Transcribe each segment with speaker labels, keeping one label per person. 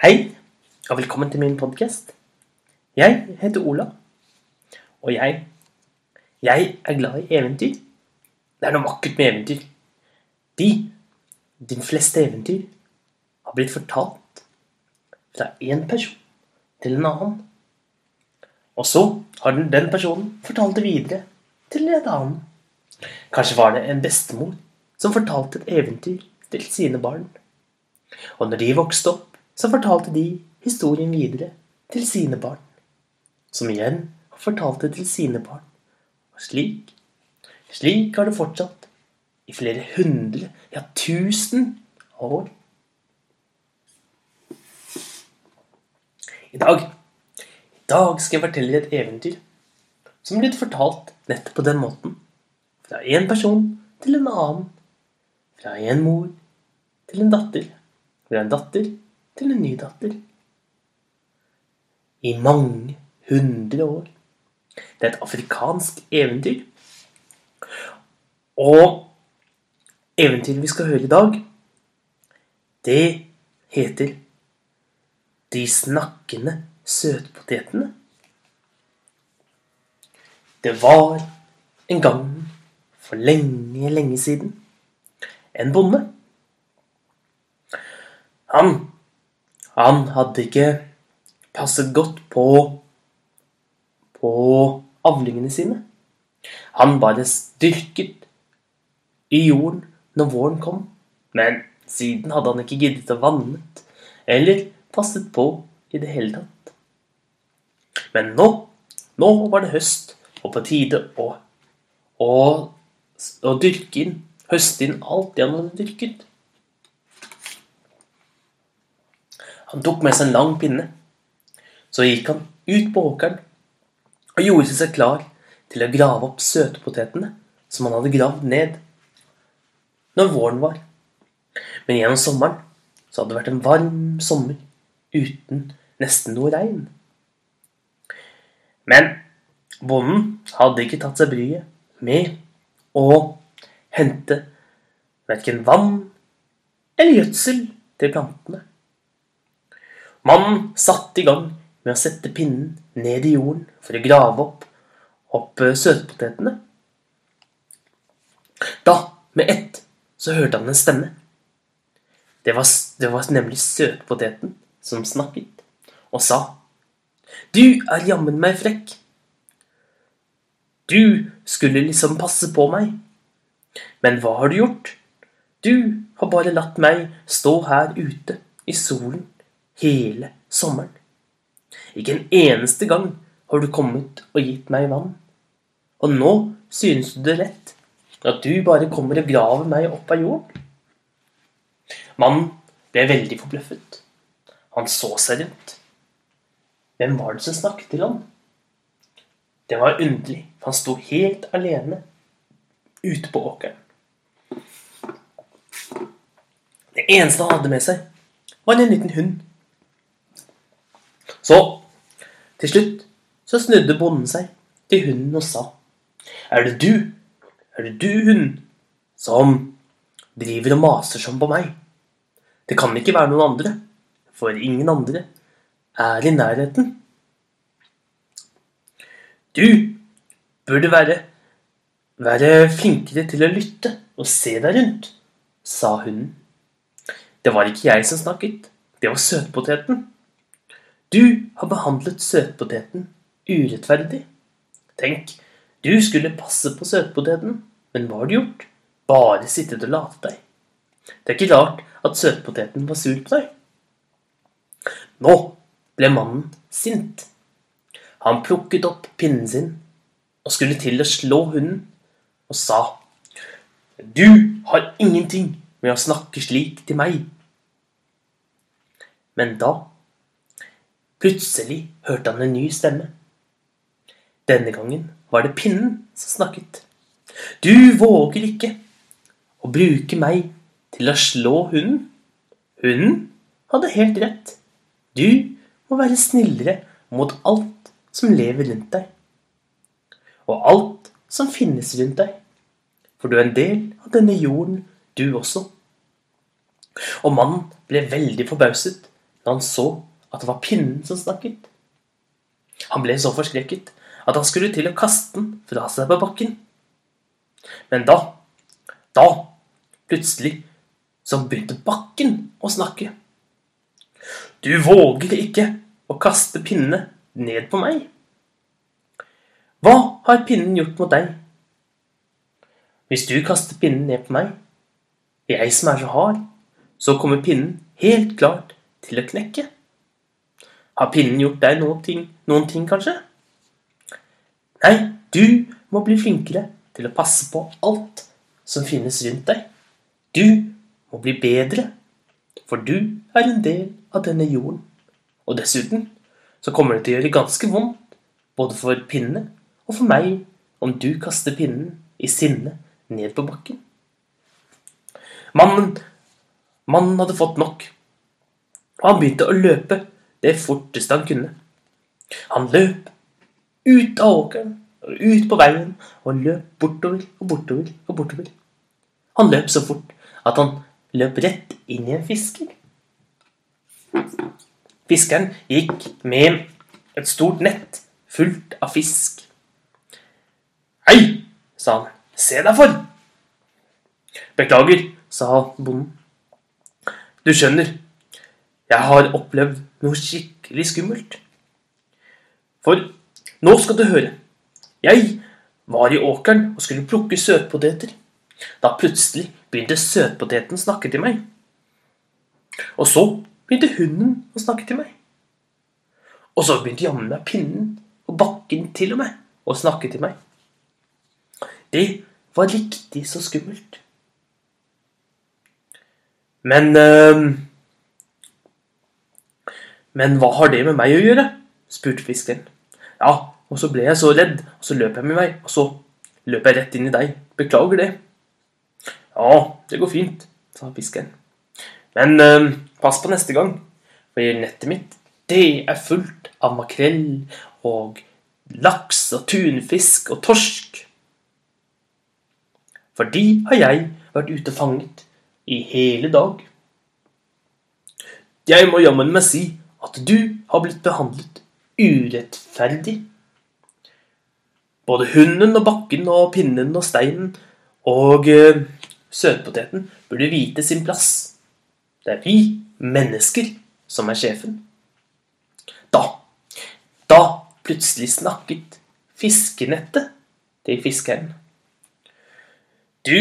Speaker 1: Hei, og velkommen til min podkast. Jeg heter Ola, og jeg Jeg er glad i eventyr. Det er noe vakkert med eventyr. De, de fleste eventyr, har blitt fortalt fra én person til en annen. Og så har den, den personen fortalt det videre til en annen. Kanskje var det en bestemor som fortalte et eventyr til sine barn. Og når de vokste opp, så fortalte de historien videre til sine barn. Som igjen fortalte til sine barn. Og slik, slik har det fortsatt i flere hundre, ja tusen år. I dag, I dag skal jeg fortelle et eventyr som er blitt fortalt nettopp på den måten. Fra én person til en annen. Fra en mor til en datter. Fra en datter til en ny datter. I mange hundre år. Det er et afrikansk eventyr. Og eventyret vi skal høre i dag, det heter De snakkende søtpotetene. Det var en gang for lenge, lenge siden en bonde. Han, han hadde ikke passet godt på på avlingene sine. Han bare styrket i jorden når våren kom, men siden hadde han ikke giddet å vannet eller passet på i det hele tatt. Men nå, nå var det høst, og på tide å, å, å dyrke inn, høste inn alt det han hadde dyrket. Han tok med seg en lang pinne. Så gikk han ut på åkeren og gjorde seg klar til å grave opp søtpotetene som han hadde gravd ned når våren var. Men gjennom sommeren så hadde det vært en varm sommer uten nesten noe regn. Men bonden hadde ikke tatt seg bryet med å hente verken vann eller gjødsel til plantene. Mannen satte i gang med å sette pinnen ned i jorden for å grave opp, opp eh, søtpotetene. Da, med ett, så hørte han en stemme. Det var, det var nemlig søtpoteten som snakket, og sa Du er jammen meg frekk. Du skulle liksom passe på meg. Men hva har du gjort? Du har bare latt meg stå her ute i solen hele sommeren. Ikke en eneste gang har du kommet og gitt meg vann. Og nå synes du det lett at du bare kommer og graver meg opp av jorden? Mannen ble veldig forbløffet. Han så seg rundt. Hvem var det som snakket til ham? Det var underlig, for han sto helt alene ute på åkeren. Det eneste han hadde med seg, var en liten hund. Så, til slutt, så snudde bonden seg til hunden og sa Er det du, er det du, hund, som driver og maser sånn på meg? Det kan ikke være noen andre, for ingen andre er i nærheten. Du burde være, være flinkere til å lytte og se deg rundt, sa hunden. Det var ikke jeg som snakket, det var søtpoteten. Du har behandlet søtpoteten urettferdig. Tenk, du skulle passe på søtpoteten, men hva har du gjort? Bare sittet og latet deg. Det er ikke rart at søtpoteten var sur på deg. Nå ble mannen sint. Han plukket opp pinnen sin og skulle til å slå hunden, og sa Du har ingenting med å snakke slik til meg. Men da Plutselig hørte han en ny stemme. Denne gangen var det pinnen som snakket. Du våger ikke å bruke meg til å slå hunden. Hunden hadde helt rett. Du må være snillere mot alt som lever rundt deg. Og alt som finnes rundt deg. For du er en del av denne jorden, du også. Og mannen ble veldig forbauset da han så at det var pinnen som snakket. Han ble så forskrekket at han skulle til å kaste den fra seg på bakken. Men da, da, plutselig, så begynte bakken å snakke. Du våger ikke å kaste pinnene ned på meg. Hva har pinnen gjort mot deg? Hvis du kaster pinnen ned på meg, jeg som er så hard, så kommer pinnen helt klart til å knekke. Har pinnen gjort deg noen ting, noen ting kanskje? Nei, du må bli flinkere til å passe på alt som finnes rundt deg. Du må bli bedre, for du er en del av denne jorden. Og dessuten så kommer det til å gjøre ganske vondt, både for pinnene og for meg, om du kaster pinnen i sinne ned på bakken. Mannen, mannen hadde fått nok, og han begynte å løpe det forteste han kunne. Han løp ut av åkeren ut på veien og løp bortover og bortover og bortover. Han løp så fort at han løp rett inn i en fisker. Fiskeren gikk med et stort nett fullt av fisk. Hei, sa han. Se deg for. Beklager, sa bonden. Du skjønner, jeg har opplevd noe skikkelig skummelt. For nå skal du høre. Jeg var i åkeren og skulle plukke søtpoteter. Da plutselig begynte søtpoteten å snakke til meg. Og så begynte hunden å snakke til meg. Og så begynte jammen meg pinnen og bakken til og med å snakke til meg. Det var riktig så skummelt. Men øh, men hva har det med meg å gjøre? spurte fiskeren. Ja, og så ble jeg så redd, og så løp jeg med meg, og så løp jeg rett inn i deg. Beklager det. Ja, det går fint, sa fiskeren. Men øh, pass på neste gang, for nettet mitt, det er fullt av makrell og laks og tunfisk og torsk. For de har jeg vært ute og fanget i hele dag. Jeg må jammen meg si at du har blitt behandlet urettferdig. Både hunden og bakken og pinnen og steinen og uh, søtpoteten burde vite sin plass. Det er vi mennesker som er sjefen. Da, da plutselig snakket fiskenettet til fiskeren. Du,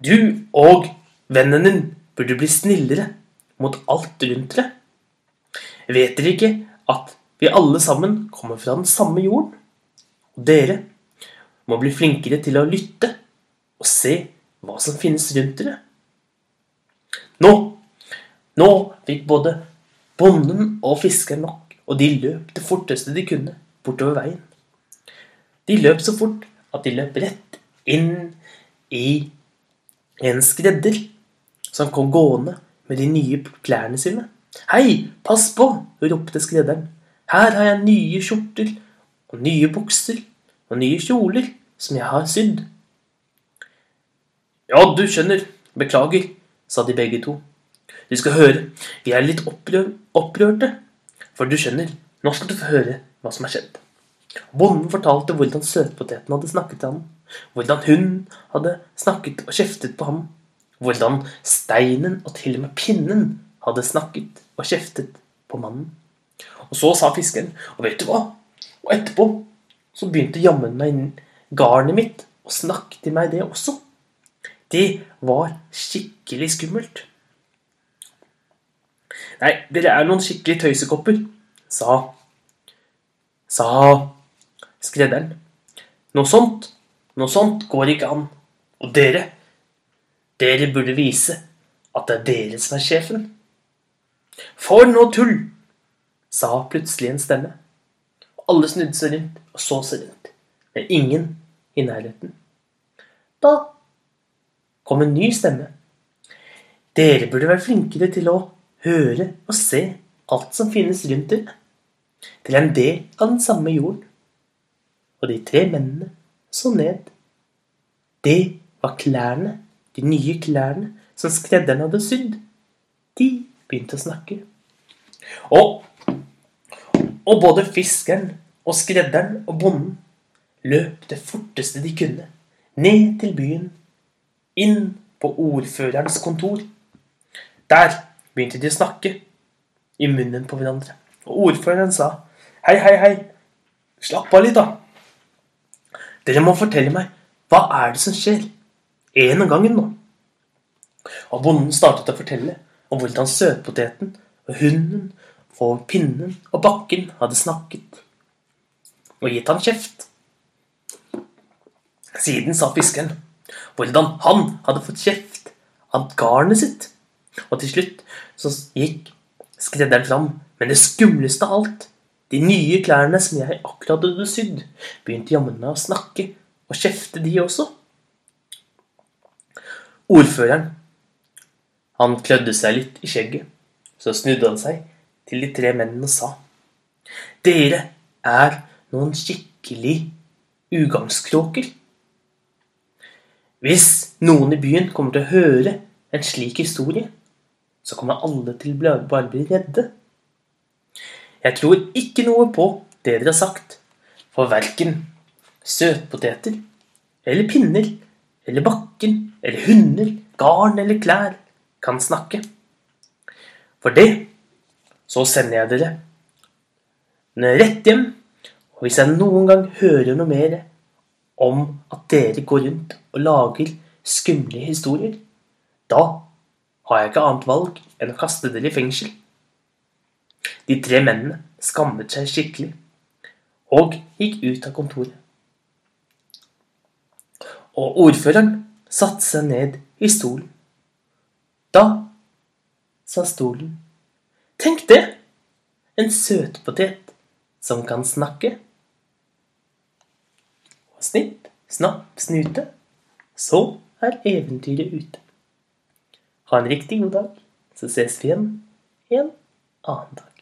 Speaker 1: du og vennen din burde bli snillere mot alt rundt dere. Vet dere ikke at vi alle sammen kommer fra den samme jorden? Og dere må bli flinkere til å lytte og se hva som finnes rundt dere. Nå, nå fikk både bonden og fiskeren nok, og de løp det forteste de kunne bortover veien. De løp så fort at de løp rett inn i en skredder som kom gående med de nye klærne sine. Hei, pass på! ropte skredderen. Her har jeg nye skjorter og nye bukser og nye kjoler som jeg har sydd. Ja, du skjønner. Beklager, sa de begge to. Du skal høre, vi er litt opprør opprørte. For du skjønner, nå skal du få høre hva som er skjedd. Bonden fortalte hvordan søtpoteten hadde snakket til ham, hvordan hun hadde snakket og kjeftet på ham, hvordan steinen og til og med pinnen hadde snakket og kjeftet på mannen. Og så sa fiskeren, og vet du hva? Og etterpå så begynte jammen meg garnet mitt å snakke til meg, det også. Det var skikkelig skummelt. Nei, dere er noen skikkelig tøysekopper, sa sa skredderen. Noe sånt, noe sånt går ikke an. Og dere, dere burde vise at det er dere som er sjefen. For noe tull! sa plutselig en stemme. Alle snudde seg rundt og så seg rundt, men ingen i nærheten. Da kom en ny stemme. Dere burde være flinkere til å høre og se alt som finnes rundt dere. Dere er en del av den samme jorden. Og de tre mennene så ned. Det var klærne, de nye klærne som skredderen hadde sydd. De begynte å snakke. Og, og både fiskeren og skredderen og bonden løp det forteste de kunne, ned til byen, inn på ordførerens kontor. Der begynte de å snakke i munnen på hverandre. Og ordføreren sa, hei, hei, hei, slapp av litt da. Dere må fortelle meg, hva er det som skjer? En av gangen nå. Og bonden startet å fortelle om hvordan søtpoteten og hunden og pinnen og bakken hadde snakket og gitt han kjeft. Siden sa fiskeren hvordan han hadde fått kjeft av garnet sitt. Og til slutt så gikk skredderen fram med det skumleste av alt. De nye klærne som jeg akkurat hadde sydd, begynte jammen meg å snakke og kjefte, de også. Ordføreren han klødde seg litt i skjegget. Så snudde han seg til de tre mennene og sa Dere er noen skikkelig ugagnskråker. Hvis noen i byen kommer til å høre en slik historie, så kommer alle til å bare bli redde. Jeg tror ikke noe på det dere har sagt, for verken søtpoteter eller pinner eller bakken eller hunder, garn eller klær kan snakke. For det så sender jeg dere rett hjem. Og hvis jeg noen gang hører noe mer om at dere går rundt og lager skumle historier, da har jeg ikke annet valg enn å kaste dere i fengsel. De tre mennene skammet seg skikkelig og gikk ut av kontoret. Og ordføreren satte seg ned i stolen da sa stolen. Tenk det! En søtpotet som kan snakke. Og snipp, snapp, snute. Så er eventyret ute. Ha en riktig god dag, så ses vi igjen en annen dag.